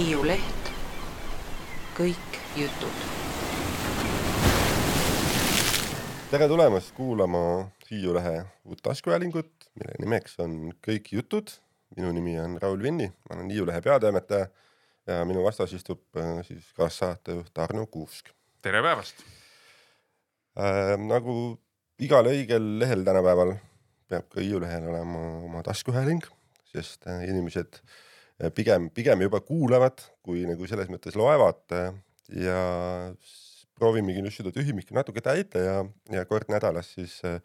Hiiu Leht, kõik jutud. tere tulemast kuulama Hiiu Lehe uut taskuhäälingut, mille nimeks on Kõik jutud. minu nimi on Raul Vinni, ma olen Hiiu Lehe peatoimetaja ja minu vastas istub äh, siis kaassaatejuht Arno Kuusk tere päevast äh,. nagu igal õigel lehel tänapäeval peab ka Hiiu Lehel olema oma taskuhääling, sest äh, inimesed äh, pigem, pigem juba kuulavad, kui nagu selles mõttes loevad äh, ja proovimegi nüüd seda tühimikku natuke täita ja, ja kord nädalas siis äh,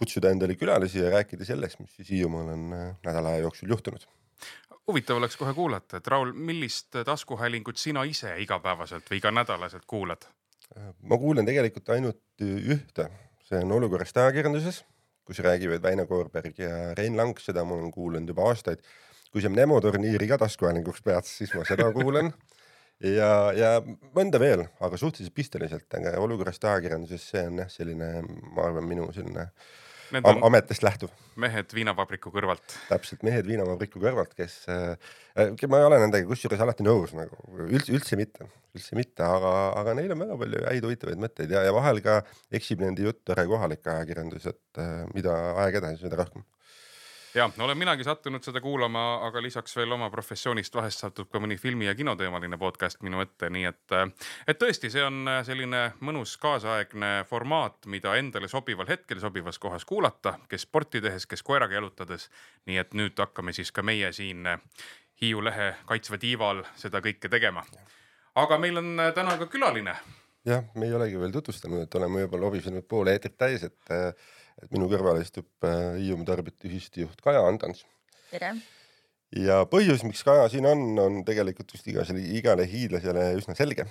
kutsuda endale külalisi ja rääkida sellest, mis siis Hiiumaal on äh, nädala aja jooksul juhtunud. huvitav oleks kohe kuulata, et Raul, millist taskuhäälingut sina ise igapäevaselt või iganädalaselt kuulad? Äh, ma kuulen tegelikult ainult ühte, see on Olukorrast ajakirjanduses, kus räägivad Väino Koorberg ja Rein Lang, seda ma olen kuulanud juba aastaid. Kui sa Nemo turniiri ka taskuhäälinguks pead, siis ma seda kuulen. ja, ja mõnda veel, aga suhteliselt pisteliselt, aga Olukorrast ajakirjanduses, see on jah, selline, ma arvan, minu selline Need am ametist lähtuv, mehed viinavabriku kõrvalt. täpselt mehed viinavabriku kõrvalt, kes äh,, ma ei ole nendega kusjuures alati nõus nagu üldse, üldse mitte, üldse mitte, aga, aga neil on väga palju häid huvitavaid mõtteid ja, ja vahel ka eksib nende jutt tore kohalik ajakirjandus, et äh, mida aeg edasi, seda rohkem. Ja olen minagi sattunud seda kuulama, aga lisaks veel oma professioonist vahest satub ka mõni filmi ja kinoteemaline podcast minu ette, nii et, et tõesti, see on selline mõnus kaasaegne formaat, mida endale sobival hetkel sobivas kohas kuulata, kes sporti tehes, kes koeraga jalutades. nii et nüüd hakkame siis ka meie siin Hiiu lehe kaitsva tiival seda kõike tegema. aga meil on täna ka külaline jah, me ei olegi veel tutvustanud, et oleme juba lobisenud pool eetrit täis, et, äh, et minu kõrval istub äh, Hiiumaa Tarbijate Ühistu juht Kaja Andans. tere! ja põhjus, miks Kaja siin on, on tegelikult vist igasele, igale hiidlasele üsna selge.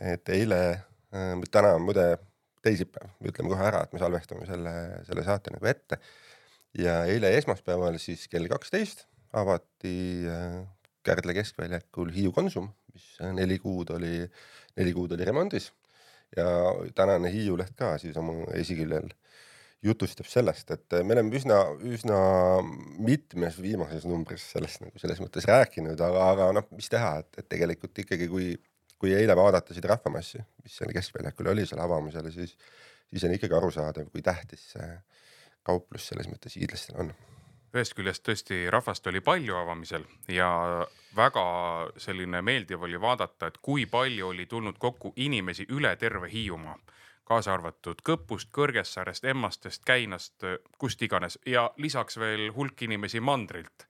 et eile äh,, täna on muide teisipäev, ütleme kohe ära, et me salvestame selle, selle saate nagu ette. ja eile esmaspäeval siis kell kaksteist avati äh, Kärdla keskväljakul Hiiu Konsum, mis äh, neli kuud oli, neli kuud oli remondis. ja tänane Hiiu leht ka siis oma esiküljel jutustab sellest, et me oleme üsna, üsna mitmes viimases numbris sellest nagu selles mõttes rääkinud, aga, aga noh, mis teha, et, et tegelikult ikkagi, kui, kui eile vaadata seda rahvamassi, mis seal keskväljakul oli seal avamisel, siis, siis on ikkagi arusaadav, kui tähtis see kauplus selles mõttes hiidlastel on. ühest küljest tõesti rahvast oli palju avamisel ja väga selline meeldiv oli vaadata, et kui palju oli tulnud kokku inimesi üle terve Hiiumaa, kaasa arvatud Kõpust, Kõrgessaarest, Emmastest, Käinast, kust iganes. Ja lisaks veel hulk inimesi mandrilt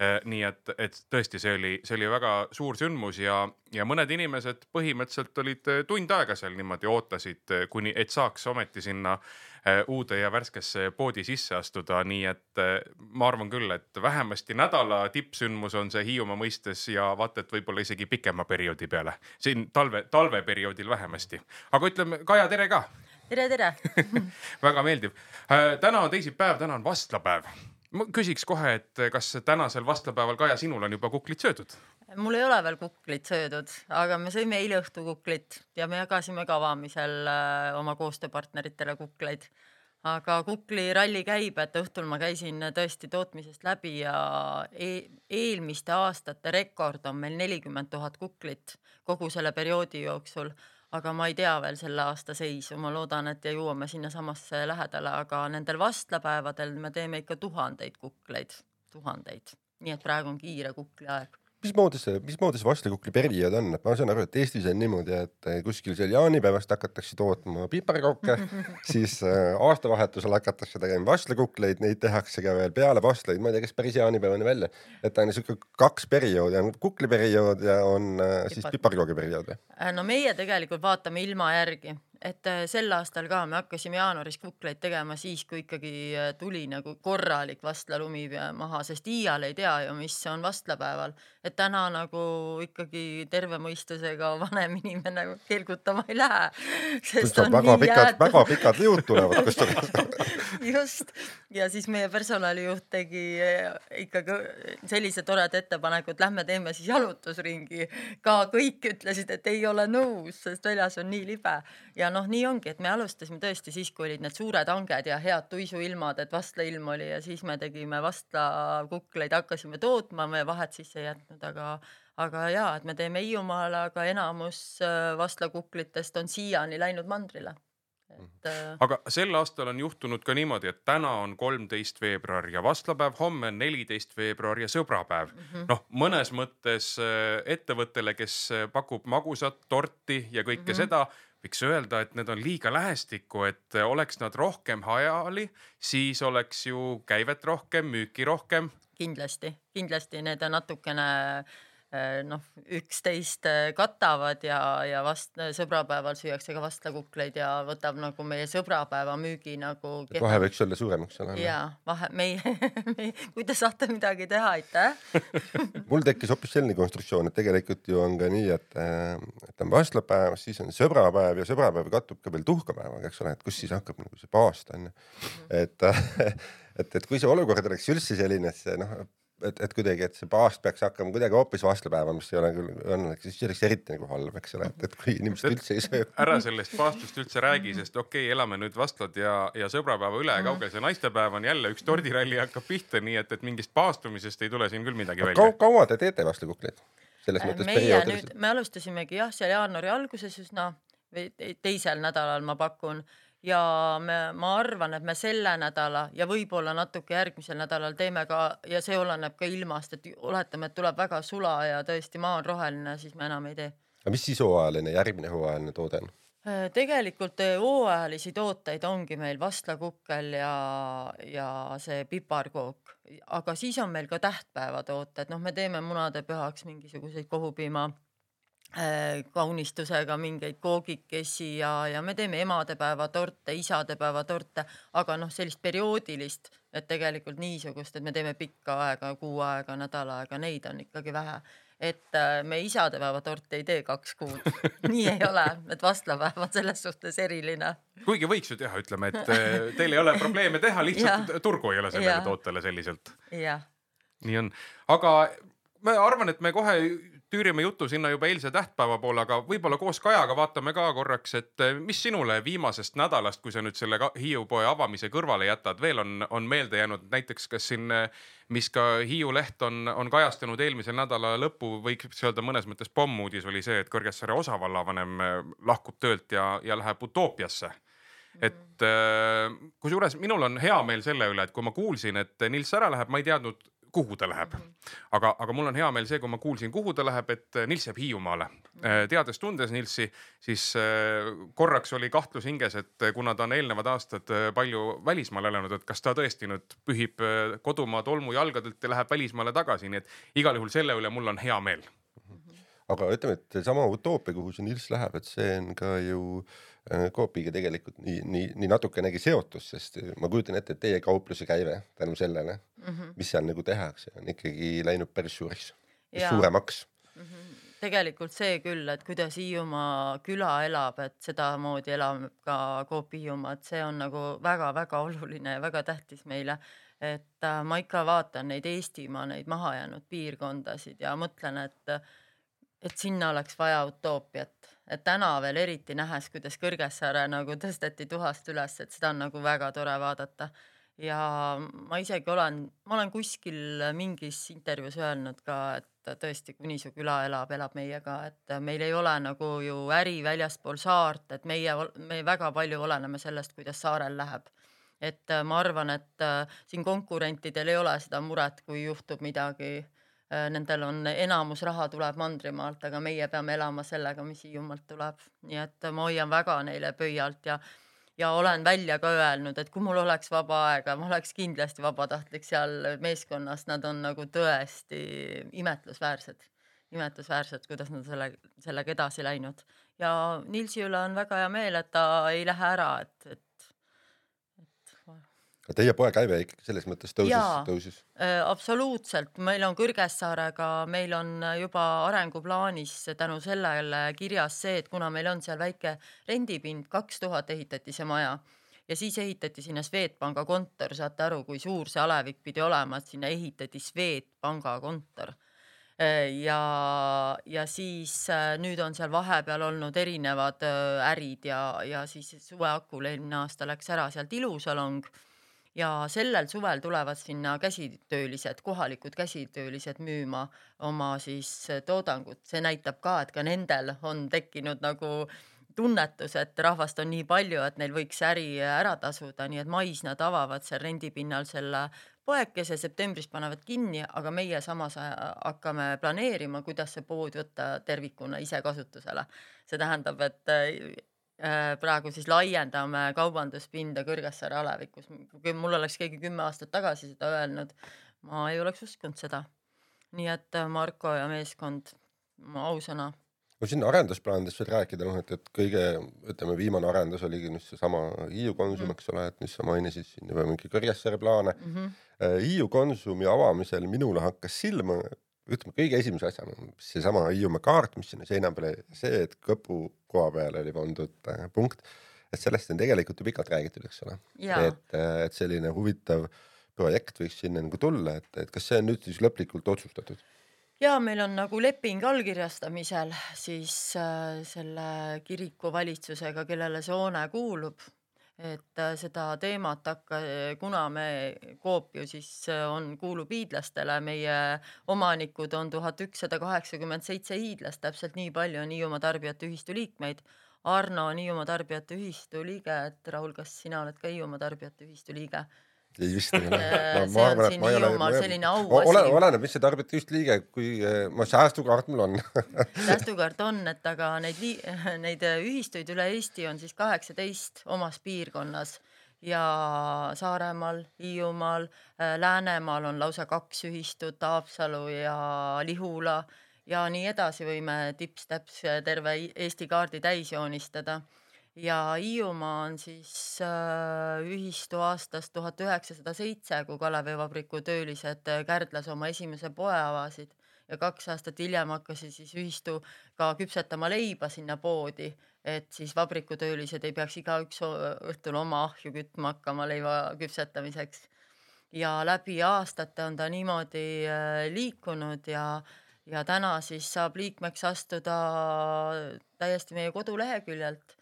nii et, et tõesti, see oli, see oli väga suur sündmus ja, ja mõned inimesed põhimõtteliselt olid tund aega seal niimoodi ootasid, kuni, et saaks ometi sinna äh, uude ja värskesse poodi sisse astuda, nii et äh, ma arvan küll, et vähemasti nädala tippsündmus on see Hiiumaa mõistes ja vaata, et võib-olla isegi pikema perioodi peale, siin talve, talveperioodil vähemasti. aga ütleme, Kaja, tere ka. tere, tere väga meeldiv. täna on teisipäev, täna on vastlapäev ma küsiks kohe, et kas tänasel vastlapäeval, Kaja, sinul on juba kuklid söödud? mul ei ole veel kuklit söödud, aga me sõime eile õhtu kuklit ja me jagasime ka avamisel äh, oma koostööpartneritele kukleid. aga kukliralli käib, et õhtul ma käisin tõesti tootmisest läbi ja e eelmiste aastate rekord on meil nelikümmend tuhat kuklit kogu selle perioodi jooksul aga ma ei tea veel selle aasta seisu, ma loodan, et jõuame sinnasamasse lähedale, aga nendel vastlapäevadel me teeme ikka tuhandeid kukleid, tuhandeid, nii et praegu on kiire kukliaeg mismoodi see, mismoodi see vastlakukli periood on, et ma saan aru, et Eestis on niimoodi, et kuskil seal jaanipäevast hakatakse tootma piparkokke siis äh, aastavahetusel hakatakse tegema vastlakukleid, neid tehakse ka veel peale vastlaid, ma ei tea, kas päris jaanipäevani välja, et on siuke kaks perioodi, on kukliperiood ja on äh, siis piparkoogi periood või? no meie tegelikult vaatame ilma järgi, et äh, sel aastal ka me hakkasime jaanuaris kukleid tegema siis, kui ikkagi äh, tuli nagu korralik vastlalumi maha, sest iial ei tea ju, mis on vastlapäeval. et täna nagu ikkagi terve mõistusega vanem inimene nagu kelgutama ei lähe. väga pikad, väga pikad liud tulevad kusjuures just ja siis meie personalijuht tegi äh, ikkagi sellise toreda ettepaneku, et lähme teeme siis jalutusringi. ka kõik ütlesid, et ei ole nõus, sest väljas on nii libe ja ja noh, nii ongi, et me alustasime tõesti siis, kui olid need suured hanged ja head tuisuilmad, et vastlailm oli ja siis me tegime vastlakukleid, hakkasime tootma, me vahet sisse ei jätnud, aga aga ja, et me teeme Hiiumaale, aga enamus äh, vastlakuklitest on siiani läinud mandrile. Et äh, aga sel aastal on juhtunud ka niimoodi, et täna on kolmteist veebruar ja vastlapäev, homme on neliteist veebruar ja sõbrapäev. Mm -hmm.. noh, mõnes mõttes äh, ettevõttele, kes pakub magusat torti ja kõike mm -hmm. seda, võiks öelda, et need on liiga lähestikku, et oleks nad rohkem hajali, siis oleks ju käivet rohkem, müüki rohkem. kindlasti, kindlasti need natukene Äh, noh, üksteist äh, katavad ja, ja vast sõbrapäeval süüakse ka vastlakukleid ja võtab nagu meie sõbrapäeva müügi nagu. vahe võiks olla suurem, eks ole. ja vahe meie, meie, kui te saate midagi teha, aitäh mul tekkis hoopis selline konstruktsioon, et tegelikult ju on ka nii, et, äh, et on vastlapäev, siis on sõbrapäev ja sõbrapäev kattub ka veel tuhkapäevaga, eks ole, et kus siis hakkab nagu see paast on ju. Mhm. et, et, et kui see olukord oleks üldse selline, et see noh et, et kuidagi, et see paast peaks hakkama kuidagi hoopis vastlapäeva, mis ei ole küll õnnelik, siis oleks eriti nagu halb, eks ole, et, et kui inimesed üldse ei söö. ära sellest paastust üldse räägi, sest okei okay,, elame nüüd vastlad ja, ja sõbrapäeva üle, mhm. kaugel see naistepäev on jälle üks tordiralli hakkab pihta, nii et, et mingist paastumisest ei tule siin küll midagi välja Kau,. kaua te teete vastlakukleid? selles äh, mõttes meie nüüd, me alustasimegi jah, seal jaanuari alguses üsna või teisel nädalal ma pakun ja me, ma arvan, et me selle nädala ja võib-olla natuke järgmisel nädalal teeme ka ja see oleneb ka ilmast, et oletame, et tuleb väga sula ja tõesti maa on roheline, siis me enam ei tee. aga mis siis hooajaline, järgmine hooajaline toode on? Äh, tegelikult äh, hooajalisi tooteid ongi meil vastlakukkel ja, ja see piparkook, aga siis on meil ka tähtpäevatooted, noh, me teeme munade pühaks mingisuguseid kohupiima kaunistusega mingeid koogikesi ja, ja me teeme emadepäeva torte, isadepäeva torte, aga noh, sellist perioodilist, et tegelikult niisugust, et me teeme pikka aega, kuu aega, nädal aega, neid on ikkagi vähe. et äh, me isadepäeva torti ei tee kaks kuud nii ei ole, et vastlapäev on selles suhtes eriline. kuigi võiks ju teha, ütleme, et äh, teil ei ole probleeme teha, lihtsalt turgu ei ole sellele tootele selliselt. nii on, aga ma arvan, et me kohe tüürime jutu sinna juba eilse tähtpäeva poole, aga võib-olla koos Kajaga vaatame ka korraks, et eh, mis sinule viimasest nädalast, kui sa nüüd selle Hiiu poe avamise kõrvale jätad, veel on, on meelde jäänud, näiteks kas siin, eh, mis ka Hiiu leht on, on kajastanud eelmise nädala lõppu, võiks öelda mõnes mõttes pommuudis oli see, et Kõrgessaare osavallavanem eh, lahkub töölt ja, ja läheb utoopiasse. Et kusjuures minul on hea meel selle üle, et kui ma kuulsin, et Nils ära läheb, ma ei teadnud kuhu ta läheb. Mhm. aga, aga mul on hea meel see, kui ma kuulsin, kuhu ta läheb, et äh, Nils jääb Hiiumaale. Äh, teades-tundes Nilsi, siis äh, korraks oli kahtlus hinges, et kuna ta on eelnevad aastad palju välismaal elanud, et kas ta tõesti nüüd pühib kodumaa tolmu jalgadelt ja läheb välismaale tagasi, nii et igal juhul selle üle mul on hea meel aga ütleme, et seesama utoopia, kuhu see Nils läheb, et see on ka ju äh, Coopiga tegelikult nii, nii, nii natukenegi seotus, sest ma kujutan ette, et teie kaupluse käive tänu sellele mm, -hmm. mis seal nagu tehakse, on ikkagi läinud päris suureks, suuremaks mm. -hmm tegelikult see küll, et kuidas Hiiumaa küla elab, et sedamoodi elab ka Coop Hiiumaa, et see on nagu väga-väga oluline ja väga tähtis meile. et äh, ma ikka vaatan neid Eestimaa neid mahajäänud piirkondasid ja mõtlen, et et sinna oleks vaja utoopiat, et täna veel eriti nähes, kuidas Kõrgessaare nagu tõsteti tuhast üles, et seda on nagu väga tore vaadata. ja ma isegi olen, ma olen kuskil mingis intervjuus öelnud ka, et tõesti, kuni su küla elab, elab meiega, et meil ei ole nagu ju äri väljaspool saart, et meie, me väga palju oleneme sellest, kuidas saarel läheb et ma arvan, et siin konkurentidel ei ole seda muret, kui juhtub midagi Äh, nendel on enamus raha tuleb mandrimaalt, aga meie peame elama sellega, mis Hiiumaalt tuleb, nii et ma hoian väga neile pöialt ja ja olen välja ka öelnud, et kui mul oleks vaba aega, ma oleks kindlasti vabatahtlik seal meeskonnas, nad on nagu tõesti imetlusväärsed, imetlusväärsed, kuidas nad selle, sellega edasi läinud. Ja Nilsi üle on väga hea meel, et ta ei lähe ära, et, et aga teie poe käive ikkagi selles mõttes tõusis, tõusis. Äh,? absoluutselt, meil on Kõrgessaarega, meil on juba arenguplaanis tänu sellele kirjas see, et kuna meil on seal väike rendipind, kaks tuhat ehitati see maja ja siis ehitati sinna Swedbanka kontor, saate aru, kui suur see alevik pidi olema, et sinna ehitati Swedbanka kontor. Ja, ja siis äh, nüüd on seal vahepeal olnud erinevad äh, ärid ja, ja siis suveakul eelmine aasta läks ära sealt ilusalong ja sellel suvel tulevad sinna käsitöölised, kohalikud käsitöölised müüma oma siis toodangut, see näitab ka, et ka nendel on tekkinud nagu tunnetus, et rahvast on nii palju, et neil võiks äri ära tasuda, nii et mais nad avavad seal rendipinnal selle poekese, septembris panevad kinni, aga meie samas äh, hakkame planeerima, kuidas see pood võtta tervikuna ise kasutusele. see tähendab, et äh, praegu siis laiendame kaubanduspinda Kõrgessaare alevikus. kui mul oleks keegi kümme aastat tagasi seda öelnud, ma ei oleks uskunud seda. nii et äh, Marko ja meeskond, ausõna kui siin arendusplaanidest veel rääkida, noh et, et kõige, ütleme, viimane arendus oligi nüüd seesama Hiiu Konsum mm., eks ole, et mis sa mainisid siin juba mingi Kõrgessaare plaane mm. -hmm. Hiiu Konsumi avamisel minule hakkas silma, ütleme kõige esimese asjana seesama Hiiumaa kaart, mis sinna seina peale, see, et Kõpu koha peale oli pandud äh, punkt, et sellest on tegelikult ju pikalt räägitud, eks ole, et, äh, et selline huvitav projekt võiks sinna nagu tulla, et, et kas see on nüüd siis lõplikult otsustatud? ja meil on nagu leping allkirjastamisel siis äh, selle kiriku valitsusega, kellele see hoone kuulub. Et äh, seda teemat hakka, kuna me ju siis äh, on, kuulub hiidlastele, meie omanikud on tuhat ükssada kaheksakümmend seitse hiidlast, täpselt nii palju on Hiiumaa Tarbijate Ühistu liikmeid. Arno on Hiiumaa Tarbijate Ühistu liige, et Raul, kas sina oled ka Hiiumaa Tarbijate Ühistu liige? Ei vist ei ole no,. see on siin Hiiumaal selline auasi. ole, oleneb, mis see tarbijate just liige, kui eh, ma säästukaart mul on säästukaart on, et aga neid, neid ühistuid üle Eesti on siis kaheksateist omas piirkonnas ja Saaremaal, Hiiumaal, eh, Läänemaal on lausa kaks ühistut, Haapsalu ja Lihula ja nii edasi, võime tips-täps terve Eesti kaardi täis joonistada ja Hiiumaa on siis äh, ühistu aastast tuhat üheksasada seitse, kui Kalevivabriku töölised äh, Kärdlas oma esimese poe avasid ja kaks aastat hiljem hakkasid siis ühistu ka küpsetama leiba sinna poodi, et siis vabrikutöölised ei peaks igaüks õhtul oma ahju kütma hakkama leiva küpsetamiseks. ja läbi aastate on ta niimoodi äh, liikunud ja ja täna siis saab liikmeks astuda täiesti meie koduleheküljelt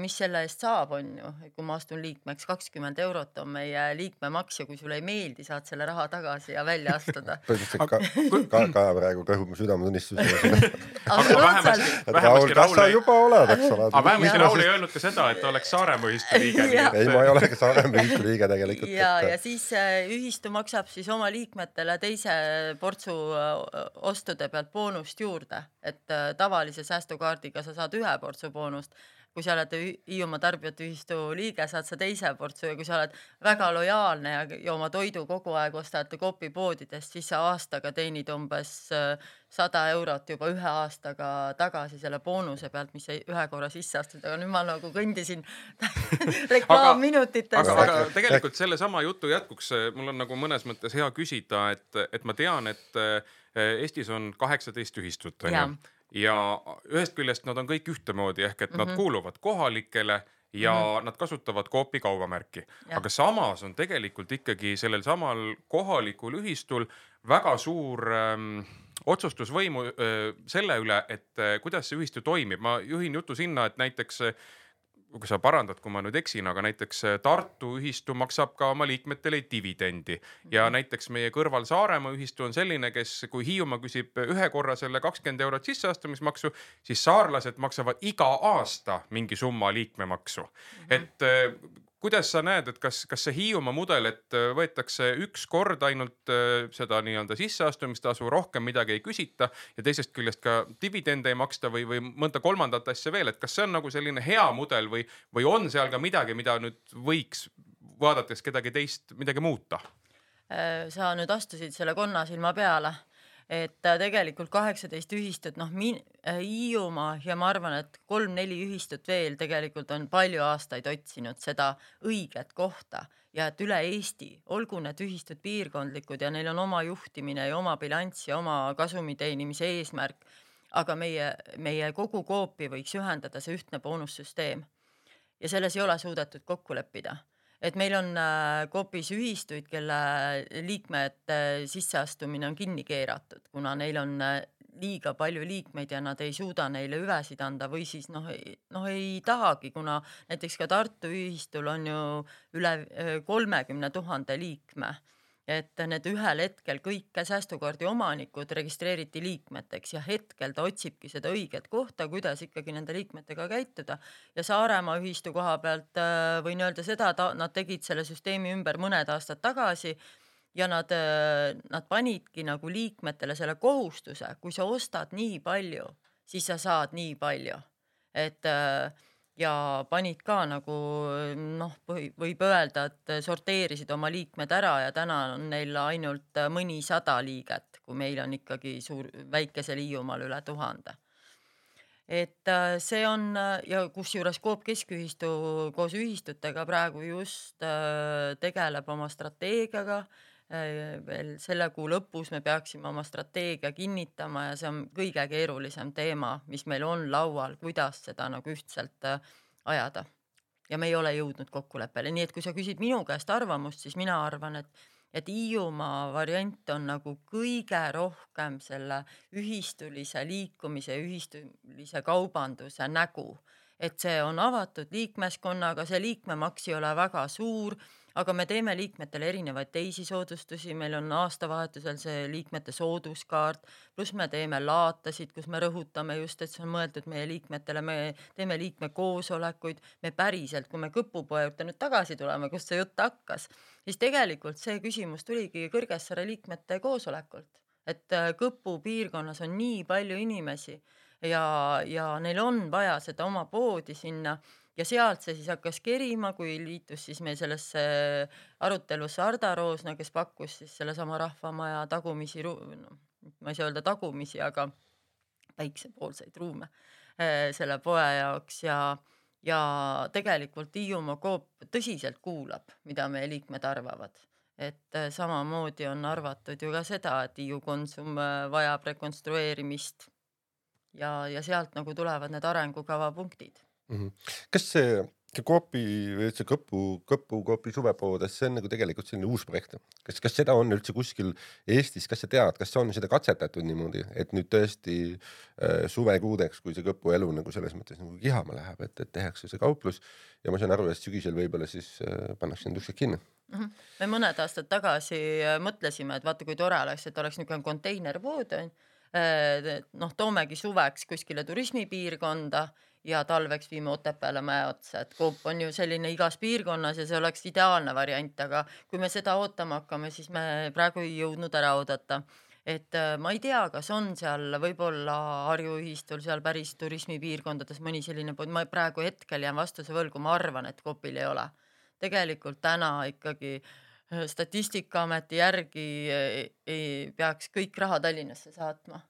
mis selle eest saab, on ju, kui ma astun liikmeks, kakskümmend eurot on meie liikmemaks ja kui sulle ei meeldi, saad selle raha tagasi ja välja astuda. põhimõtteliselt ka, ka, ka praegu kõhub mu südametunnistusele. Raul, kas sa juba oled, eks ole? aga vähemasti Raul ei öelnud ka seda, et oleks Saaremaa ühistu liige. ei, ma ei ole ka Saaremaa ühistu liige tegelikult. ja, ja siis äh, ühistu maksab siis oma liikmetele teise portsu äh, ostude pealt boonust juurde, et tavalise säästukaardiga sa saad ühe portsu boonust kui sa oled Hiiumaa Tarbijate Ühistu liige, saad sa teise portsu ja kui sa oled väga lojaalne ja, ja oma toidu kogu aeg ostad Coopi poodidest, siis sa aastaga teenid umbes äh, sada eurot juba ühe aastaga tagasi selle boonuse pealt, mis sa ühe korra sisse astud, aga nüüd ma nagu kõndisin reklaamminutitest. aga, aga tegelikult sellesama jutu jätkuks äh, mul on nagu mõnes mõttes hea küsida, et, et ma tean, et äh, Eestis on kaheksateist ühistut onju ja ühest küljest nad on kõik ühtemoodi ehk et mm -hmm. nad mhm. kuuluvad kohalikele ja mm -hmm. nad kasutavad Coopi kaubamärki, aga samas on tegelikult ikkagi sellel samal kohalikul ühistul väga suur ähm, otsustusvõimu äh, selle üle, et äh, kuidas see ühistu toimib. ma juhin jutu sinna, et näiteks äh, kui sa parandad, kui ma nüüd eksin, aga näiteks äh, Tartu ühistu maksab ka oma liikmetele dividendi ja mhm. näiteks meie kõrval Saaremaa ühistu on selline, kes, kui Hiiumaa küsib ühe korra selle kakskümmend eurot sisseastumismaksu, siis saarlased maksavad iga aasta mingi summa liikmemaksu mm. -hmm. et äh, kuidas sa näed, et kas, kas see Hiiumaa mudel, et äh, võetakse üks kord ainult äh, seda nii-öelda sisseastumistasu, rohkem midagi ei küsita ja teisest küljest ka dividende ei maksta või, või mõnda kolmandat asja veel, et kas see on nagu selline hea mudel või, või on seal ka midagi, mida nüüd võiks vaadates kedagi teist midagi muuta? Äh, sa nüüd astusid selle konnasilma peale et tegelikult kaheksateist ühistut, noh, äh, Hiiumaa ja ma arvan, et kolm-neli ühistut veel tegelikult on palju aastaid otsinud seda õiget kohta ja et üle Eesti, olgu need ühistud piirkondlikud ja neil on oma juhtimine ja oma bilanss ja oma kasumi teenimise eesmärk, aga meie, meie kogu Coopi võiks ühendada see ühtne boonussüsteem. ja selles ei ole suudetud kokku leppida et meil on äh, Coopis ühistuid, kelle liikmete sisseastumine on kinni keeratud, kuna neil on äh, liiga palju liikmeid ja nad ei suuda neile hüvesid anda või siis noh, noh ei tahagi, kuna näiteks ka Tartu ühistul on ju üle äh, kolmekümne tuhande liikme et need ühel hetkel kõik säästukaardi omanikud registreeriti liikmeteks ja hetkel ta otsibki seda õiget kohta, kuidas ikkagi nende liikmetega käituda. ja Saaremaa ühistu koha pealt äh, võin öelda seda, nad tegid selle süsteemi ümber mõned aastad tagasi ja nad, äh, nad panidki nagu liikmetele selle kohustuse, kui sa ostad nii palju, siis sa saad nii palju. et äh, ja panid ka nagu noh, võib öelda, et sorteerisid oma liikmed ära ja täna on neil ainult mõnisada liiget, kui meil on ikkagi suur, väikesel Hiiumaal üle tuhande. et äh, see on ja kusjuures Coop Keskühistu koos ühistutega praegu just äh, tegeleb oma strateegiaga Äh, veel selle kuu lõpus me peaksime oma strateegia kinnitama ja see on kõige keerulisem teema, mis meil on laual, kuidas seda nagu ühtselt äh, ajada. ja me ei ole jõudnud kokkuleppele, nii et kui sa küsid minu käest arvamust, siis mina arvan, et et Hiiumaa variant on nagu kõige rohkem selle ühistulise liikumise, ühistulise kaubanduse nägu, et see on avatud liikmeskonnaga, see liikmemaks ei ole väga suur aga me teeme liikmetele erinevaid teisi soodustusi, meil on aastavahetusel see liikmete sooduskaart, pluss me teeme laatasid, kus me rõhutame just, et see on mõeldud meie liikmetele, me teeme liikmekoosolekuid, me päriselt, kui me Kõpupoe juurde nüüd tagasi tuleme, kust see jutt hakkas, siis tegelikult see küsimus tuligi Kõrgessaare liikmete koosolekult, et äh, Kõpu piirkonnas on nii palju inimesi ja, ja neil on vaja seda oma poodi sinna ja sealt see siis hakkas kerima, kui liitus siis meil sellesse arutelusse Arda Roosna, kes pakkus siis sellesama Rahvamaja tagumisi, no ma ei saa öelda tagumisi, aga päiksepoolseid ruume eh, selle poe jaoks. Ja ja tegelikult Hiiumaa Coop tõsiselt kuulab, mida meie liikmed arvavad, et eh, samamoodi on arvatud ju ka seda, et Hiiu Konsum eh, vajab rekonstrueerimist. Ja, ja sealt nagu tulevad need arengukava punktid. Kas see, Coopi või üldse Kõpu, Kõpu Coopi suvepood, see on nagu tegelikult selline uus projekt. kas, kas seda on üldse kuskil Eestis, kas sa tead, kas on seda katsetatud niimoodi, et nüüd tõesti äh, suvekuudeks, kui see Kõpu elu nagu selles mõttes nagu kihama läheb, et, et tehakse see kauplus ja ma saan aru, et sügisel võib-olla siis äh, pannakse need uksed kinni mm. -hmm. me mõned aastad tagasi äh, mõtlesime, et vaata, kui tore oleks, et oleks niisugune konteinerpood onju äh, noh, toomegi suveks kuskile turismipiirkonda ja talveks viime Otepääle mäe otsa, et Coop on ju selline igas piirkonnas ja see oleks ideaalne variant, aga kui me seda ootama hakkame, siis me praegu ei jõudnud ära oodata et äh, ma ei tea, kas on seal võib-olla Harju ühistul seal päris turismipiirkondades mõni selline pood, ma praegu hetkel jään vastuse võlgu, ma arvan, et Coopil ei ole. tegelikult täna ikkagi äh, Statistikaameti järgi ei, ei peaks kõik raha Tallinnasse saatma.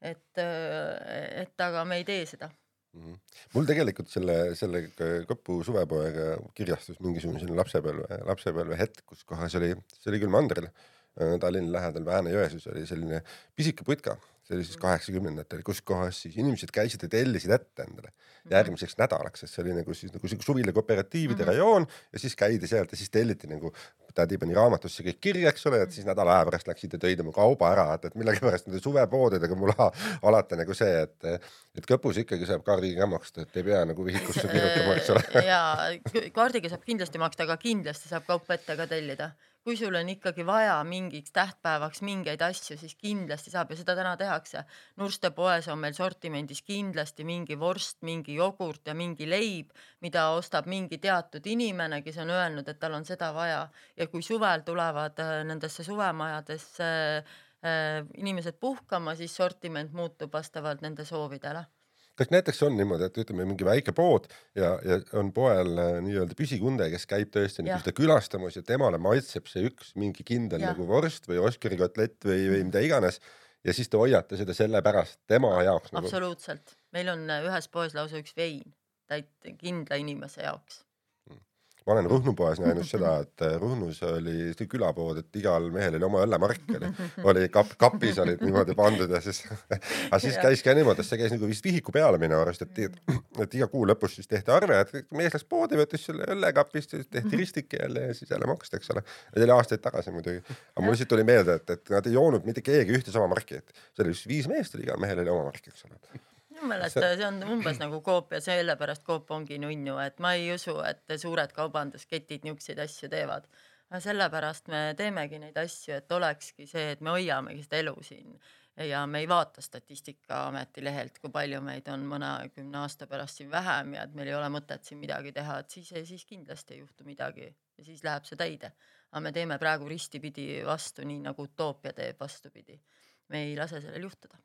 et, äh, et aga me ei tee seda mm. -hmm. mul tegelikult selle, selle Kõpu suvepoega kirjastus mingisugune lapsepõlve, lapsepõlve hetk, kus kohas oli, see oli küll mandril, äh, Tallinna lähedal Vääna-Jõesuus oli selline pisike putka, see oli siis kaheksakümnendatel, kus kohas siis inimesed käisid ja tellisid ette endale mhm. järgmiseks nädalaks, sest see oli nagu siis nagu sihuke suvila kooperatiivide mm -hmm. rajoon ja siis käidi sealt ja siis telliti nagu tädi pani raamatusse kõik kirja, eks ole, et siis nädala aja pärast läksid ja tõid oma kauba ära, et, et millegipärast nende suvepoodidega mul alati nagu see, et, et kõpus ikkagi saab kaardiga ka maksta, et ei pea nagu vihikusse kirjutama, eks ole. ja kaardiga saab kindlasti maksta, aga kindlasti saab kaupa ette ka tellida kui sul on ikkagi vaja mingiks tähtpäevaks mingeid asju, siis kindlasti saab ja seda täna tehakse. Nurste poes on meil sortimendis kindlasti mingi vorst, mingi jogurt ja mingi leib, mida ostab mingi teatud inimene, kes on öelnud, et tal on seda vaja ja kui suvel tulevad äh, nendesse suvemajadesse äh, inimesed puhkama, siis sortiment muutub vastavalt nende soovidele kas näiteks on niimoodi, et ütleme mingi väike pood ja, ja on poel äh, nii-öelda püsikunde, kes käib tõesti nagu seda külastamas ja temale maitseb see üks mingi kindel ja. nagu vorst või Oskari kotlett või, või mida iganes ja siis te hoiate seda sellepärast tema jaoks nagu.... absoluutselt, meil on äh, ühes poes lausa üks vein täit kindla inimese jaoks. Ma olen Ruhnu poes näinud seda, et äh, Ruhnus oli see külapood, et igal mehel oli oma õllemark oli, oli kap, kapis olid niimoodi pandud ja siis, aga siis käis ka niimoodi, et see käis nagu vist vihiku peale minu arust, et, et iga kuu lõpus siis tehti arve, et mees läks poodi, võttis selle õllekapist, siis tehti ristike jälle ja siis jälle maksti, eks ole. see oli aastaid tagasi muidugi, aga mul lihtsalt tuli meelde, et, et nad ei joonud mitte keegi ühte sama marki, et see oli vist viis meest oli, igal mehel oli oma mark, eks ole minu meelest see on umbes nagu Coop ja sellepärast Coop ongi nunnu, et ma ei usu, et suured kaubandusketid niisuguseid asju teevad. sellepärast me teemegi neid asju, et olekski see, et me hoiamegi seda elu siin ja me ei vaata Statistikaameti lehelt, kui palju meid on mõnekümne aasta pärast siin vähem ja et meil ei ole mõtet siin midagi teha, et siis, siis kindlasti ei juhtu midagi ja siis läheb see täide. aga me teeme praegu ristipidi vastu, nii nagu utoopia teeb vastupidi. me ei lase sellel juhtuda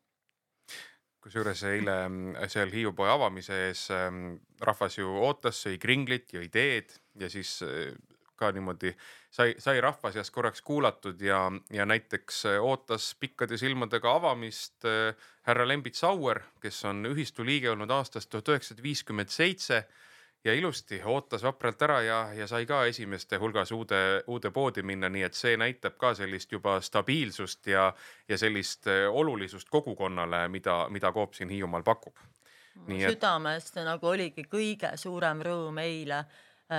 kusjuures eile mm, seal Hiiu poe avamise ees mm, rahvas ju ootas, sõi kringlit, jõi teed ja siis äh, ka niimoodi sai, sai rahva seas korraks kuulatud ja, ja näiteks äh, ootas pikkade silmadega avamist äh, härra Lembit Sauer, kes on ühistu liige olnud aastast tuhat üheksasada viiskümmend seitse ja ilusti ootas vapralt ära ja, ja sai ka esimeste hulgas uude, uude poodi minna, nii et see näitab ka sellist juba stabiilsust ja, ja sellist äh, olulisust kogukonnale, mida, mida Coop siin Hiiumaal pakub. südamest nagu oligi kõige suurem rõõm eile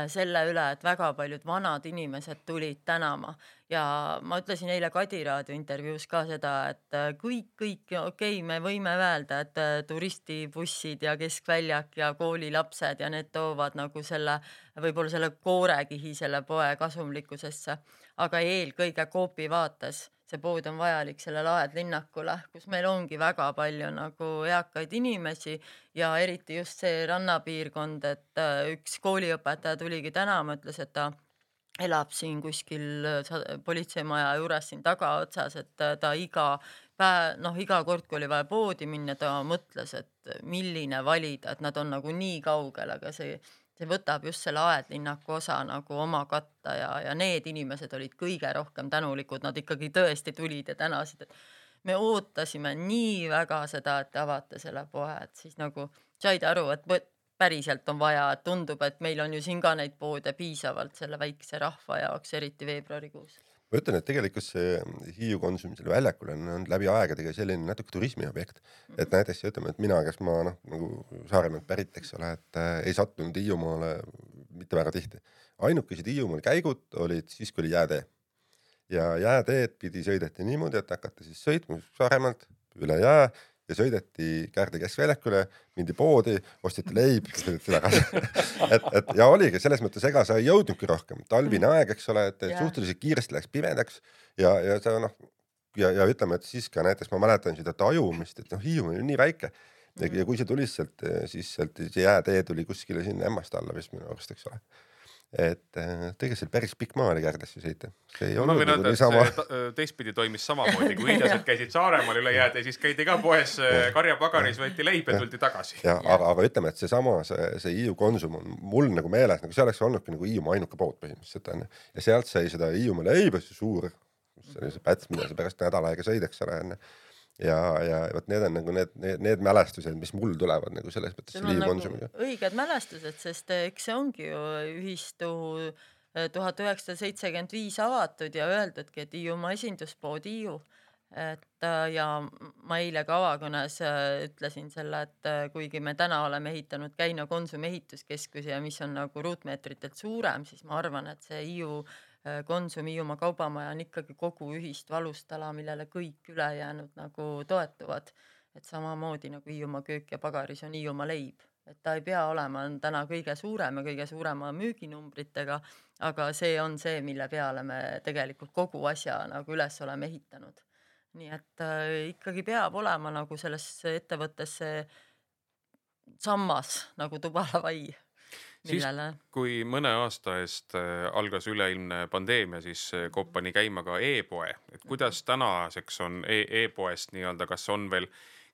selle üle, et väga paljud vanad inimesed tulid tänama. Ja ma ütlesin eile Kadi raadio intervjuus ka seda, et äh, kõik, kõik okei okay,, me võime öelda, et äh, turistibussid ja keskväljak ja koolilapsed ja need toovad nagu selle, võib-olla selle koorekihi selle poe kasumlikkusesse, aga eelkõige Coopi vaates see pood on vajalik sellele aedlinnakule, kus meil ongi väga palju nagu eakaid inimesi ja eriti just see rannapiirkond, et äh, üks kooliõpetaja tuligi tänama, ütles, et ta elab siin kuskil äh, politseimaja juures siin tagaotsas, et äh, ta iga päev, noh, iga kord, kui oli vaja poodi minna, ta mõtles, et milline valida, et nad on nagu nii kaugel, aga see see võtab just selle aedlinnaku osa nagu oma katta ja, ja need inimesed olid kõige rohkem tänulikud, nad ikkagi tõesti tulid ja tänasid, et me ootasime nii väga seda, et te avate selle poe, et siis nagu said aru, et päriselt on vaja, et tundub, et meil on ju siin ka neid poode piisavalt selle väikse rahva jaoks, eriti veebruarikuus ma ütlen, et tegelikult see Hiiu Konsumi seal väljakul on, on läbi aegade selline natuke turismiobjekt, et näiteks ütleme, et mina, kes ma noh, nagu Saaremaalt pärit, eks ole, et äh, ei sattunud Hiiumaale mitte väga tihti. ainukesed Hiiumaal käigud olid siis, kui oli jäätee ja jääteed pidi sõideti niimoodi, et hakati siis sõitma Saaremaalt üle jää ja sõideti Kärdla keskväljakule, mindi poodi, osteti leib ja sõideti tagasi et, et ja oligi selles mõttes, ega sa ei jõudnudki rohkem, talvine mm. aeg, eks ole, et yeah. suhteliselt kiiresti läks pimedaks ja, ja sa noh ja, ja ütleme, et siis ka näiteks ma mäletan seda tajumist, et noh, Hiiumaa on nii väike. Ja, ja kui see tuli sealt, siis sealt see jäätee tuli kuskile sinna Ämmaste alla vist minu arust, eks ole et äh, tegelikult see oli päris pikk maa oli Kärdlasse sõita. ma võin öelda, et sama... see äh, teistpidi toimis samamoodi, kui hiidlased käisid Saaremaal üle jääde, siis käidi ka poes äh, karjapagaris, võeti leib ja tuldi tagasi. ja aga, aga ütleme, et seesama, see, see Hiiu Konsum on mul nagu meeles, nagu see oleks olnudki nagu Hiiumaa ainuke pood põhimõtteliselt onju. ja sealt sai seda Hiiumaa leiba, see suur, see oli see päts, mida sa pärast nädal aega sõid, eks ole onju ja, ja vot need on nagu need, need, need mälestused, mis mul tulevad nagu selles mõttes liivkonsumiga nagu. õiged mälestused, sest eh, eks see ongi ju ühistu eh, tuhat üheksasada seitsekümmend viis avatud ja öeldudki, et Hiiumaa esinduspood Hiiu. et eh, ja ma eile ka avakõnes ütlesin selle, et kuigi me täna oleme ehitanud Käino Konsumi ehituskeskuse ja mis on nagu ruutmeetritelt suurem, siis ma arvan, et see Hiiu Äh, Konsumi Hiiumaa kaubamaja on ikkagi kogu ühist valustala, millele kõik ülejäänud nagu toetuvad. et samamoodi nagu Hiiumaa köök ja pagaris on Hiiumaa leib, et ta ei pea olema, on täna kõige suurem ja kõige suurema müüginumbritega, aga see on see, mille peale me tegelikult kogu asja nagu üles oleme ehitanud. nii et äh, ikkagi peab olema nagu sellesse ettevõttesse sammas nagu tubalavai siis, kui mõne aasta eest äh, algas üleilmne pandeemia, siis äh, Coop pani käima ka e-poe, et kuidas tänaseks on e e-poest nii-öelda, kas on veel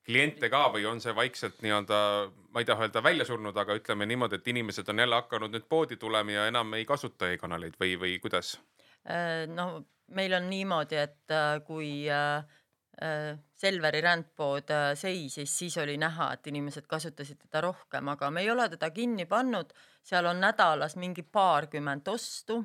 kliente ka või on see vaikselt nii-öelda, ma ei taha öelda välja surnud, aga ütleme niimoodi, et inimesed on jälle hakanud nüüd poodi tulema ja enam ei kasuta e-kanaleid või, või kuidas? Äh, no meil on niimoodi, et kui äh, Selveri rändpood äh, seisis, siis oli näha, et inimesed kasutasid teda rohkem, aga me ei ole teda kinni pannud. seal on nädalas mingi paarkümmend ostu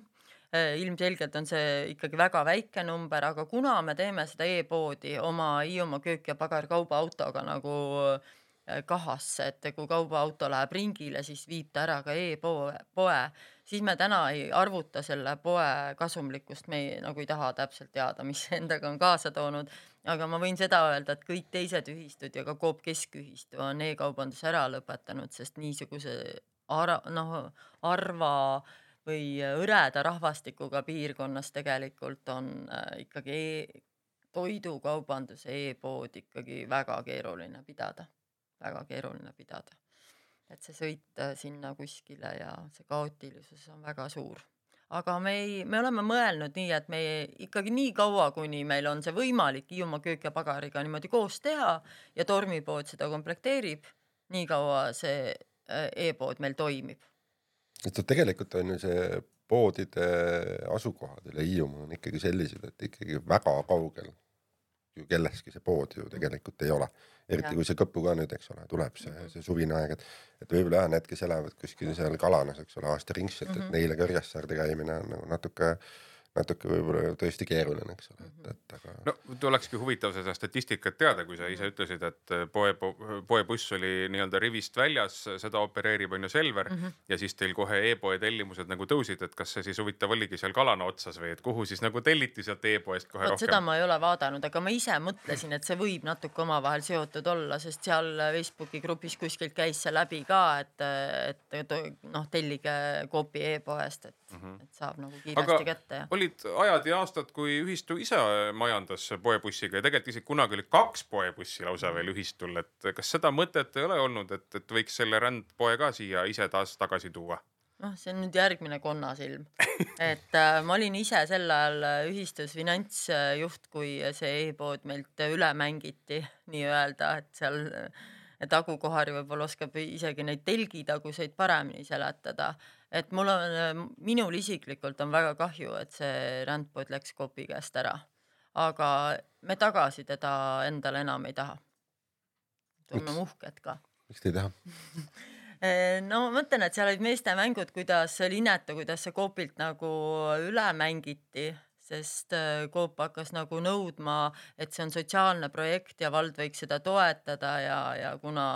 Äh, ilmselgelt on see ikkagi väga väike number, aga kuna me teeme seda e-poodi oma Hiiumaa köök ja pagar kaubaautoga nagu äh, kahasse, et kui kaubaauto läheb ringile, siis viib ta ära ka e-poe, poe, siis me täna ei arvuta selle poe kasumlikkust, me ei, nagu ei taha täpselt teada, mis endaga on kaasa toonud. aga ma võin seda öelda, et kõik teised ühistud ja ka Coop keskühistu on e-kaubanduse ära lõpetanud, sest niisuguse ara-, noh, Arva äh, või hõreda rahvastikuga piirkonnas tegelikult on äh, ikkagi e toidukaubanduse e-pood ikkagi väga keeruline pidada, väga keeruline pidada. Et see sõit äh, sinna kuskile ja see kaootilisus on väga suur. aga me ei, me oleme mõelnud nii, et me ikkagi nii kaua, kuni meil on see võimalik Hiiumaa köök ja pagariga niimoodi koos teha ja tormipood seda komplekteerib, nii kaua see äh, e-pood meil toimib et tegelikult on ju see poodide asukohad üle Hiiumaa on ikkagi sellised, et ikkagi väga kaugel ju kelleski see pood ju tegelikult ei ole. eriti kui see Kõppu ka nüüd, eks ole, tuleb see, mhm. see suvine aeg, et, et võib-olla jah, need, kes elavad kuskil seal Kalanas, eks ole, aastaringselt mm, -hmm. et mhm. neile Kõrgessaarde käimine on nagu natuke äh, natuke võib-olla tõesti keeruline, eks ole, et, et aga. no tulekski huvitav seda statistikat teada, kui sa ise ütlesid, et poe, poebuss oli nii-öelda rivist väljas, seda opereerib on ju Selver mm -hmm. ja siis teil kohe e-poe tellimused nagu tõusid, et kas see siis huvitav oligi seal Kalana otsas või et kuhu siis nagu telliti sealt e-poest kohe Vaat rohkem? seda ma ei ole vaadanud, aga ma ise mõtlesin, et see võib natuke omavahel seotud olla, sest seal Facebooki grupis kuskilt käis see läbi ka, et, et, et noh, tellige Coopi e-poest, et mm, -hmm. et saab nagu kiiresti aga kätte ja olid ajad ja aastad, kui ühistu ise majandas poebussiga ja tegelikult isegi kunagi oli kaks poebussi lausa veel ühistul, et kas seda mõtet ei ole olnud, et, et võiks selle rändpoe ka siia ise taas tagasi tuua? noh, see on nüüd järgmine konnasilm, et äh, ma olin ise sel ajal ühistus finantsjuht, kui see e-pood meilt üle mängiti nii-öelda, et seal et Agu Kohari võib-olla oskab isegi neid telgitaguseid paremini seletada et mul on, minul isiklikult on väga kahju, et see rändpood läks Coopi käest ära, aga me tagasi teda endale enam ei taha. oleme uhked ka. miks te ei taha eh, no ma mõtlen, et seal olid meeste mängud, kuidas see oli inetu, kuidas see Coopilt nagu üle mängiti sest äh, Coop hakkas nagu nõudma, et see on sotsiaalne projekt ja vald võiks seda toetada ja, ja kuna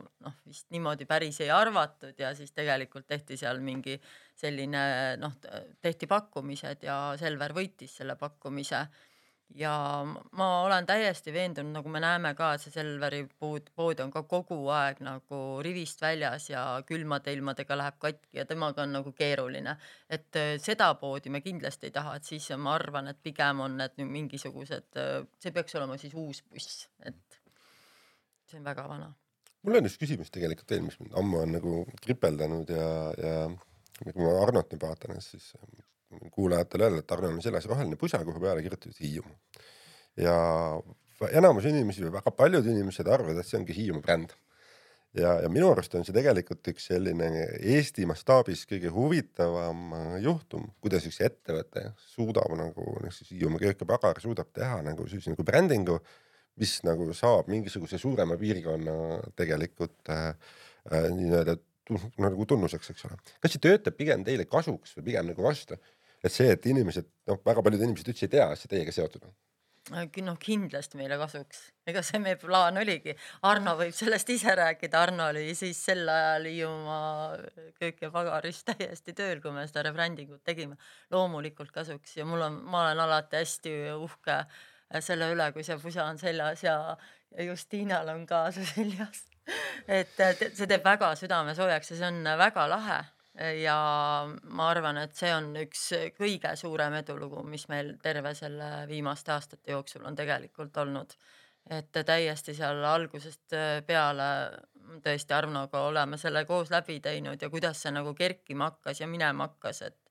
noh, vist niimoodi päris ei arvatud ja siis tegelikult tehti seal mingi selline noh, tehti pakkumised ja Selver võitis selle pakkumise ja ma olen täiesti veendunud, nagu me näeme ka, see Selveri pood, pood on ka kogu aeg nagu rivist väljas ja külmade ilmadega läheb katki ja temaga on nagu keeruline. et äh, seda poodi me kindlasti ei taha, et siis ma arvan, et pigem on need nüüd mingisugused, äh, see peaks olema siis uus buss, et see on väga vana. mul on üks küsimus tegelikult veel, mis mind ammu on nagu kripeldanud ja, ja kui ma Arnot nüüd vaatan, siis kuulajatele öelda, et Tarne on seljas roheline pusa, kuhu peale kirjutatud Hiiumaa. ja enamus inimesi või väga paljud inimesed arvavad, et see ongi Hiiumaa bränd. ja, ja minu arust on see tegelikult üks selline Eesti mastaabis kõige huvitavam juhtum, kuidas üks ettevõte suudab nagu, siis Hiiumaa köök ja pagar suudab teha nagu sellise nagu brändingu, mis nagu saab mingisuguse suurema piirkonna tegelikult äh, äh, nii-öelda nagu tunnuseks, eks ole. kas see töötab pigem teile kasuks või pigem nagu vastu? Et see, et inimesed, noh, väga paljud inimesed üldse ei tea, et see teiega seotud on noh, kindlasti meile kasuks, ega see meie plaan oligi. Arno võib sellest ise rääkida, Arno oli siis sel ajal Hiiumaa köök ja pagaris täiesti tööl, kui me seda rebrandingut tegime. loomulikult kasuks ja mul on, ma olen alati hästi uhke selle üle, kui see pusa on seljas ja, ja Justinal on ka see seljas. et see teeb väga südame soojaks ja see on väga lahe ja ma arvan, et see on üks kõige suurem edulugu, mis meil terve selle viimaste aastate jooksul on tegelikult olnud. et täiesti seal algusest peale tõesti Arnoga oleme selle koos läbi teinud ja kuidas see nagu kerkima hakkas ja minema hakkas, et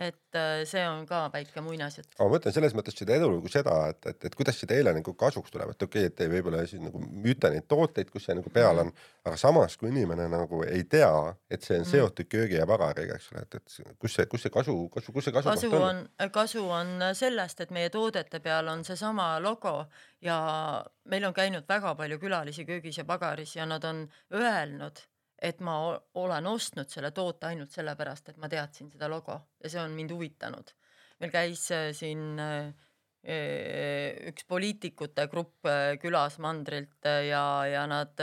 et äh, see on ka väike muinasjutt. aga ma mõtlen selles mõttes seda edulugu seda, et, et, et kuidas see teile nagu kasuks tuleb, et okei okay,, et võib-olla siin nagu müüte neid tooteid, kus see nagu peal on, aga samas kui inimene nagu ei tea, et see on Mhm. seotud köögi ja pagariga, eks ole, et, et kus see, kus see kasu, kasu, kus see kasu, kasu on, kasu on sellest, et meie toodete peal on seesama logo ja meil on käinud väga palju külalisi köögis ja pagaris ja nad on öelnud, et ma olen ostnud selle toote ainult sellepärast, et ma teadsin seda logo ja see on mind huvitanud. meil käis äh, siin äh, äh, üks poliitikute grupp külas mandrilt ja, ja nad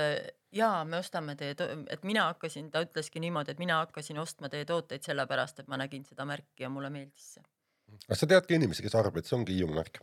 jaa, me ostame teie, et mina hakkasin, ta ütleski niimoodi, et mina hakkasin ostma teie tooteid sellepärast, et ma nägin seda märki ja mulle meeldis see. kas sa tead ka inimesi, kes arvab, et see ongi Hiiumaa märk?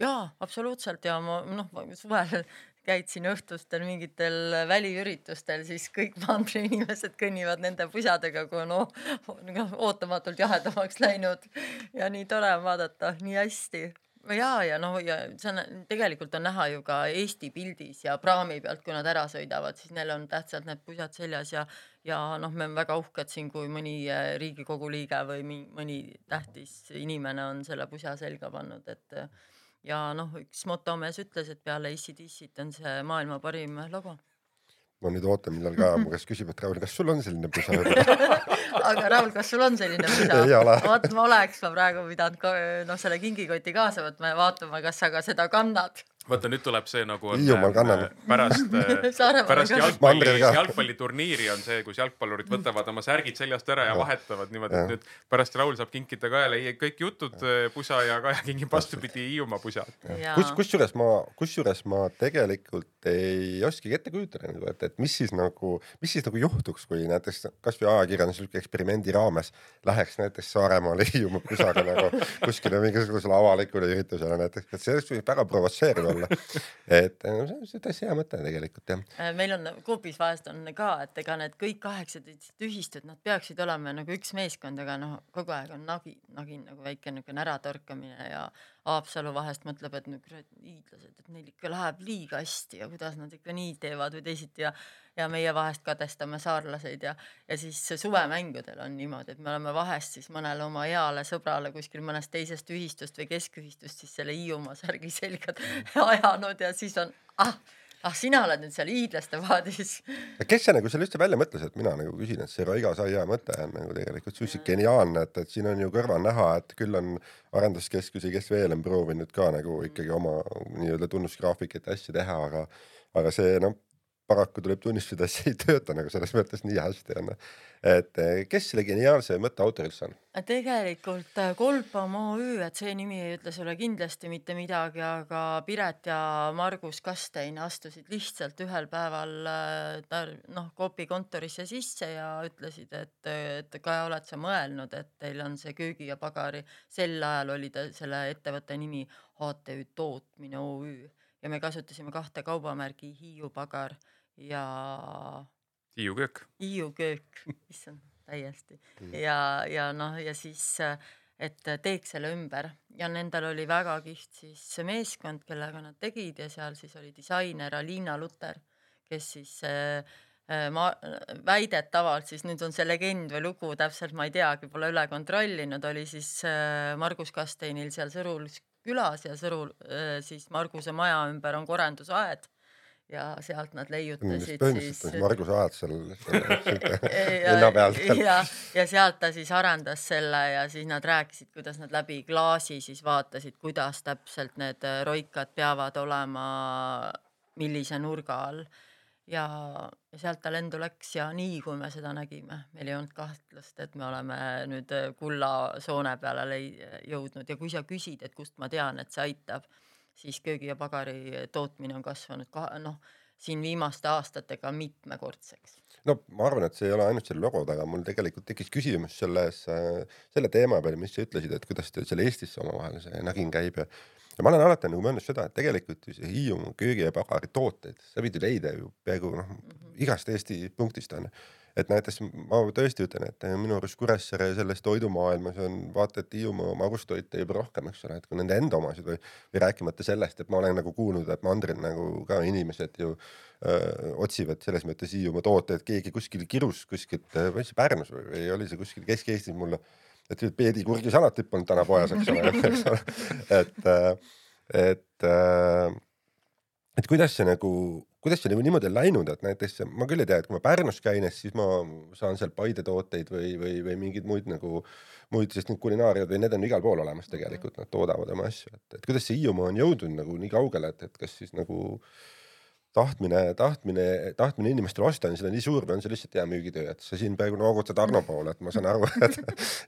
jaa, absoluutselt ja ma noh, suvel käidsin õhtustel mingitel väliüritustel, siis kõik mandriinimesed kõnnivad nende pusadega, kui on noh, ootamatult jahedamaks läinud. Ja nii tore on vaadata, nii hästi. Ja, ja noh, ja see on tegelikult on näha ju ka Eesti pildis ja praami pealt, kui nad ära sõidavad, siis neil on tähtsalt need pusad seljas ja ja noh, me oleme väga uhked siin, kui mõni eh, Riigikogu liige või mõni tähtis inimene on selle pusa selga pannud, et eh, ja noh, üks motomees ütles, et peale ACDC-t on see maailma parim logo. ma nüüd ootan, millal ka mu käest küsib, et Raul, kas sul on selline pusa? aga Raul, kas sul on selline ole.? vot ma oleks ma praegu pidanud noh, selle kingikoti kaasa võtma ja vaatama, kas sa ka seda kannad. Vaata nüüd tuleb see nagu Hiiumaal kanname. äh, pärast Saaremaal pärast jalgpalli jalgpalliturniiri on see, kus jalgpallurid võtavad oma särgid seljast ära ja vahetavad niimoodi, et nüüd pärast Raul saab kinkida Kajale kõik jutud äh, pusa ja Kaja kingib vastupidi Hiiumaa pusa. kus, kusjuures ma, kusjuures ma tegelikult ei oskagi ette kujutada nagu, et, et mis siis nagu, mis siis nagu juhtuks, kui näiteks kasvõi ajakirjandusliku eksperimendi raames läheks näiteks Saaremaale Hiiumaa pusaga nagu kuskile mingisugusele avalikule üritusele näiteks, et see oleks väga provotseeriv olla. et no, see on täitsa hea mõte tegelikult jah. Äh, meil on Coopis vahest on ka, et ega need kõik kaheksateist ühistud, nad peaksid olema nagu üks meeskond, aga noh, kogu aeg on nagi, nagin nagu väike niisugune äratorkamine ja Haapsalu vahest mõtleb, et no kurat, hiidlased, et neil ikka läheb liiga hästi ja kuidas nad ikka nii teevad või teisiti ja ja meie vahest kadestame saarlaseid ja, ja siis suvemängudel on niimoodi, et me oleme vahest siis mõnele oma heale sõbrale kuskil mõnest teisest ühistust või keskühistust siis selle Hiiumaa särgi selga ajanud ja siis on ah, ah sina oled nüüd seal hiidlaste paadis. kes see nagu selle üldse välja mõtles, et mina nagu küsin, et see Raiga saia mõte on nagu tegelikult suhteliselt geniaalne, et, et siin on ju kõrval näha, et küll on arenduskeskusi, kes veel on proovinud ka nagu ikkagi oma nii-öelda tunnusgraafikuid ja asju teha, aga, aga see noh, paraku tuleb tunnistada, see ei tööta nagu selles mõttes nii hästi onju. et eh, kes selle geniaalse mõtte autor üldse on? tegelikult äh, Kolpam OÜ, et see nimi ei ütle sulle kindlasti mitte midagi, aga Piret ja Margus Kastein astusid lihtsalt ühel päeval äh, noh, Coopi kontorisse sisse ja ütlesid, et, et Kaja, oled sa mõelnud, et teil on see köögi ja pagari, sel ajal oli ta selle ettevõtte nimi HTÜ Tootmine OÜ ja me kasutasime kahte kaubamärgi Hiiu pagar ja Hiiu köök. Hiiu köök, issand, täiesti. Ja, ja noh, ja siis, et teeks selle ümber. Ja nendel oli väga kihvt siis meeskond, kellega nad tegid ja seal siis oli disainer Aliina Luter, kes siis äh, äh, ma väidetavalt siis nüüd on see legend või lugu täpselt ma ei teagi, pole üle kontrollinud, oli siis äh, Margus Kasteinil seal Sõrul külas ja Sõrul äh, siis Marguse maja ümber on korandusaed ja sealt nad leiutasid siis on Margus Aad seal linna peal ja, ja sealt ta siis arendas selle ja siis nad rääkisid, kuidas nad läbi klaasi siis vaatasid, kuidas täpselt need roikad peavad olema, millise nurga all. ja, sealt ta lendu läks ja nii kui me seda nägime, meil ei olnud kahtlust, et me oleme nüüd äh, kullasoone peale jõudnud. Ja kui sa küsid, et kust ma tean, et see aitab, siis köögi ja pagari tootmine on kasvanud ka noh, siin viimaste aastatega mitmekordseks no ma arvan, et see ei ole ainult selle logo taga, mul tegelikult tekkis küsimus selles, selle teema peale, mis sa ütlesid, et kuidas teil seal Eestis omavahel see nagin käib ja ja ma olen alati nagu mõelnud seda, et tegelikult ju see Hiiumaa köögi ja pagari tooteid, sa võid ju leida ju peaaegu noh, igast Eesti punktist onju. Et näiteks ma tõesti ütlen, et minu arust Kuressaare selles toidumaailmas on vaata, et Hiiumaa magustoite juba rohkem, eks ole, et kui nende enda omasid või, või rääkimata sellest, et ma olen nagu kuulnud, et mandril nagu ka inimesed ju öö, otsivad selles mõttes Hiiumaa tooteid, keegi kuskil kirus kuskilt, või see Pärnus või, või oli see kuskil Kesk-Eestis mulle, et peedikurgi salatip polnud täna poes, eks ole, eks ole, et, et, et kuidas see nagu, kuidas see nagu niimoodi on läinud, et näiteks ma küll ei tea, et kui ma Pärnus käin, siis ma saan seal Paide tooteid või, või, või mingeid muid nagu muid, sest need kulinaariad või need on igal pool olemas tegelikult, nad toodavad oma asju, et, et kuidas see Hiiumaa on jõudnud nagu nii kaugele, et, et kas siis nagu tahtmine, tahtmine, tahtmine inimestel osta on seda nii suur või on see lihtsalt hea müügitöö, et sa siin praegu noogutad Arno poole, et ma saan aru, et,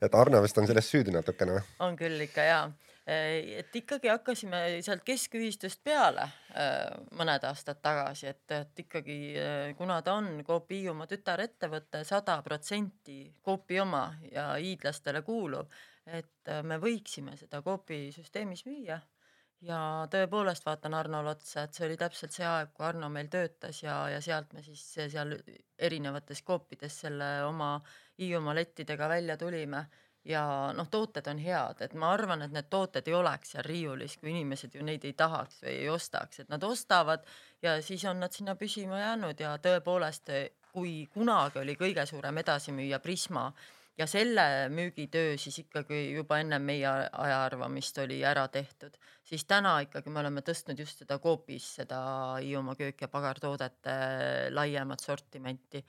et Arno vist on selles süüdi natukene. on küll ikka ja et ikkagi hakkasime sealt keskühistust peale äh, mõned aastad tagasi, et, et ikkagi äh, kuna ta on Coop Hiiumaa tütarettevõte, sada protsenti Coopi oma ja hiidlastele kuuluv, et me võiksime seda Coopi süsteemis müüa ja tõepoolest vaatan Arnole otsa, et see oli täpselt see aeg, kui Arno meil töötas ja, ja sealt me siis seal erinevates koopides selle oma Hiiumaa lettidega välja tulime. Ja noh, tooted on head, et ma arvan, et need tooted ei oleks seal riiulis, kui inimesed ju neid ei tahaks või ei ostaks, et nad ostavad ja siis on nad sinna püsima jäänud. Ja tõepoolest, kui kunagi oli kõige suurem edasimüüja Prisma ja selle müügitöö siis ikkagi juba enne meie ajaarvamist oli ära tehtud, siis täna ikkagi me oleme tõstnud just seda Coopis seda Hiiumaa köök ja pagartoodete laiemat sortimenti.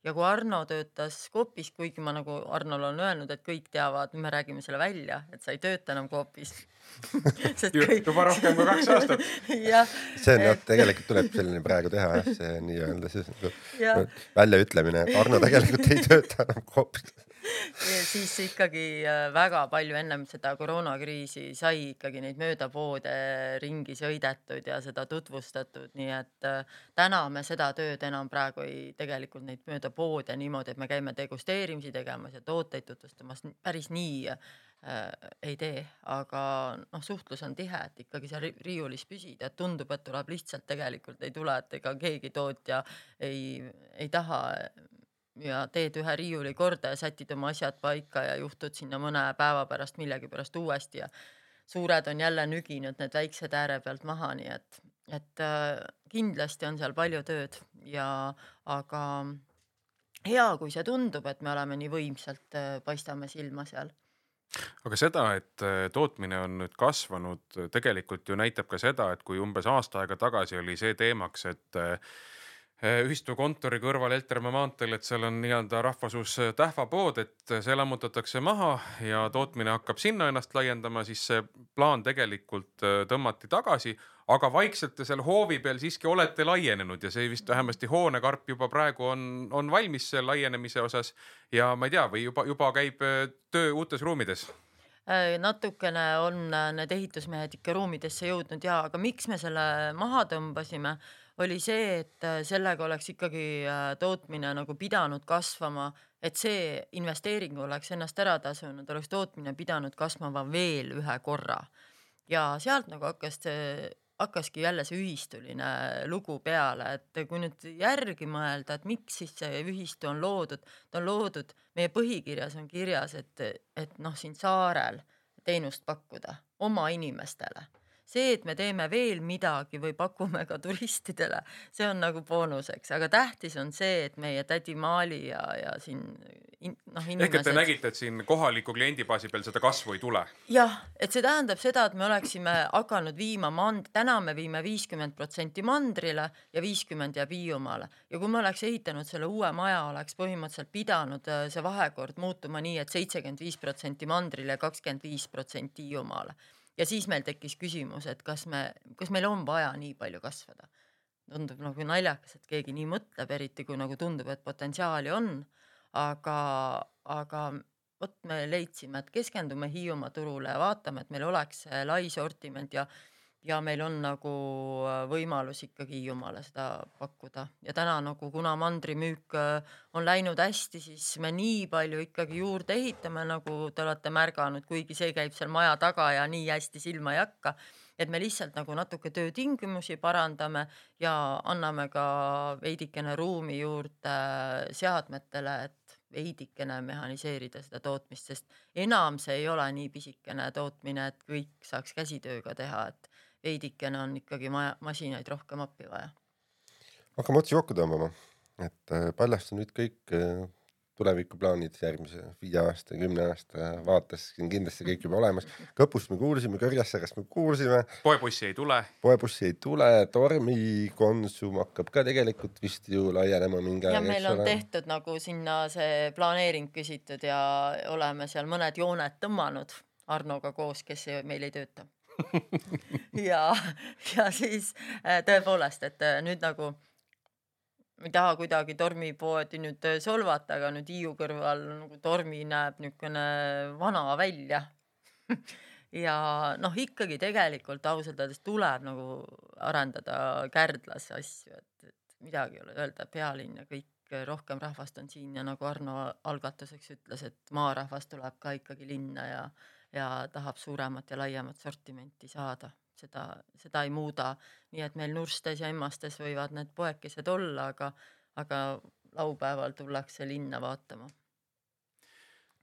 Ja kui Arno töötas Coopis, kuigi ma nagu Arnole olen öelnud, et kõik teavad, me räägime selle välja, et sa ei tööta enam Coopis kõik... juba rohkem kui kaks aastat. See on jah, tegelikult tuleb selline praegu teha jah, see nii-öelda siis nagu väljaütlemine, et Arno tegelikult ei tööta enam Coopis siis ikkagi äh, väga palju ennem seda koroonakriisi sai ikkagi neid mööda poode ringi sõidetud ja seda tutvustatud, nii et äh, täna me seda tööd enam praegu ei, tegelikult neid mööda poode niimoodi, et me käime degusteerimisi tegemas ja tooteid tutvustamas, päris nii äh, ei tee, aga noh, suhtlus on tihe, et ikkagi seal riiulis püsida, et tundub, et tuleb lihtsalt, tegelikult ei tule, et ega keegi tootja ei, ei taha ja teed ühe riiuli korda ja sätid oma asjad paika ja juhtud sinna mõne päeva pärast millegipärast uuesti ja suured on jälle nüginud need väiksed ääre pealt maha, nii et, et äh, kindlasti on seal palju tööd ja aga hea, kui see tundub, et me oleme nii võimsalt äh,, paistame silma seal. Aga seda, et äh, tootmine on nüüd kasvanud, tegelikult ju näitab ka seda, et kui umbes aasta aega tagasi oli see teemaks, et ühistukontori kõrval Heltermaa maanteel, et seal on nii-öelda rahvasuus äh, tähvapood, et äh, see lammutatakse maha ja tootmine hakkab sinna ennast laiendama, siis see plaan tegelikult tõmmati tagasi, aga vaikselt te seal hoovi peal siiski olete laienenud ja see vist vähemasti hoonekarp juba praegu on, on valmis laienemise osas ja ma ei tea, või juba, juba käib töö uutes ruumides? Natukene on need ehitusmehed ikka ruumidesse jõudnud ja, aga miks me selle maha tõmbasime oli see, et äh, sellega oleks ikkagi äh, tootmine nagu pidanud kasvama, et see investeering oleks ennast ära tasunud, oleks tootmine pidanud kasvama veel ühe korra. ja sealt nagu hakkas see, hakkaski jälle see ühistuline lugu peale, et kui nüüd järgi mõelda, et miks siis see ühistu on loodud, ta on loodud, meie põhikirjas on kirjas, et, et noh, siin saarel teenust pakkuda oma inimestele see, et me teeme veel midagi või pakume ka turistidele, see on nagu boonuseks, aga tähtis on see, et meie tädi Maali ja, ja siin in, noh, inimesed. ehk et te nägite, et siin kohaliku kliendibaasi peal seda kasvu ei tule? jah, et see tähendab seda, et me oleksime hakanud viima mand-, täna me viime viiskümmend protsenti mandrile ja viiskümmend jääb Hiiumaale ja kui me oleks ehitanud selle uue maja, oleks põhimõtteliselt pidanud äh, see vahekord muutuma nii et, et seitsekümmend viis protsenti mandrile ja kakskümmend viis protsenti Hiiumaale ja siis meil tekkis küsimus, et kas me, kas meil on vaja nii palju kasvada. tundub nagu naljakas, et keegi nii mõtleb, eriti kui nagu tundub, et potentsiaali on, aga, aga vot me leidsime, et keskendume Hiiumaa turule ja vaatame, et meil oleks lai sortiment ja ja meil on nagu äh, võimalus ikkagi Hiiumaale seda pakkuda ja täna nagu kuna mandrimüük äh, on läinud hästi, siis me nii palju ikkagi juurde ehitame, nagu te olete märganud, kuigi see käib seal maja taga ja nii hästi silma ei hakka. et me lihtsalt nagu natuke töötingimusi parandame ja anname ka veidikene ruumi juurde seadmetele, et veidikene mehhaniseerida seda tootmist, sest enam see ei ole nii pisikene tootmine, et kõik saaks käsitööga teha, et veidikene on ikkagi maja, masinaid rohkem appi vaja. hakkame otsi kokku tõmbama, et äh, paljast on nüüd kõik äh, tulevikuplaanid järgmise viie aasta, kümne aasta vaates siin kindlasti kõik juba olemas. Kõpust me kuulsime, Kõrgessarest me kuulsime. poebussi ei tule. poebussi ei tule, Tormi Konsum hakkab ka tegelikult vist ju laienema mingi aeg. ja meil on ole. tehtud nagu sinna see planeering küsitud ja oleme seal mõned jooned tõmmanud Arnoga koos, kes meil ei tööta ja, ja siis äh, tõepoolest, et äh, nüüd nagu ei taha kuidagi tormipoodi nüüd äh, solvata, aga nüüd Hiiu kõrval nagu tormi näeb niisugune vana välja. Ja noh, ikkagi tegelikult ausalt öeldes tuleb nagu arendada Kärdlas asju, et, et midagi ei ole öelda, pealinn ja kõik rohkem rahvast on siin ja nagu Arno algatuseks ütles, et maarahvas tuleb ka ikkagi linna ja ja tahab suuremat ja laiemat sortimenti saada seda, seda ei muuda. nii et meil Nurstes ja Emmastes võivad need poekesed olla, aga, aga laupäeval tullakse linna vaatama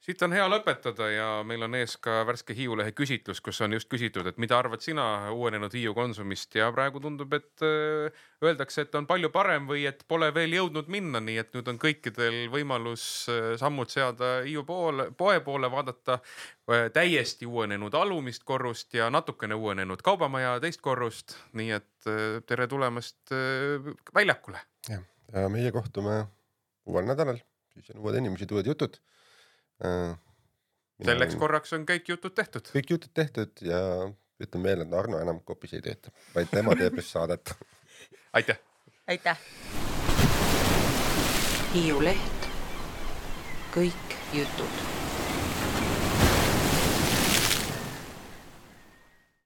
siit on hea lõpetada ja meil on ees ka värske Hiiulehe küsitlus, kus on just küsitud, et mida arvad sina uuenenud Hiiu Konsumist ja praegu tundub, et äh, öeldakse, et on palju parem või et pole veel jõudnud minna, nii et nüüd on kõikidel võimalus äh, sammud seada Hiiu poole, poe poole, vaadata äh, täiesti uuenenud alumist korrust ja natukene uuenenud kaubamaja teist korrust. nii et tere tulemast väljakule. jah, ja meie kohtume uuel nädalal, siis on uued inimesed, uued jutud selleks olen... korraks on kõik jutud tehtud. kõik jutud tehtud ja ütlen veel, et Arno enam kopis ei tööta, vaid tema teeb just saadet aitäh. aitäh. Hiiu Leht, kõik jutud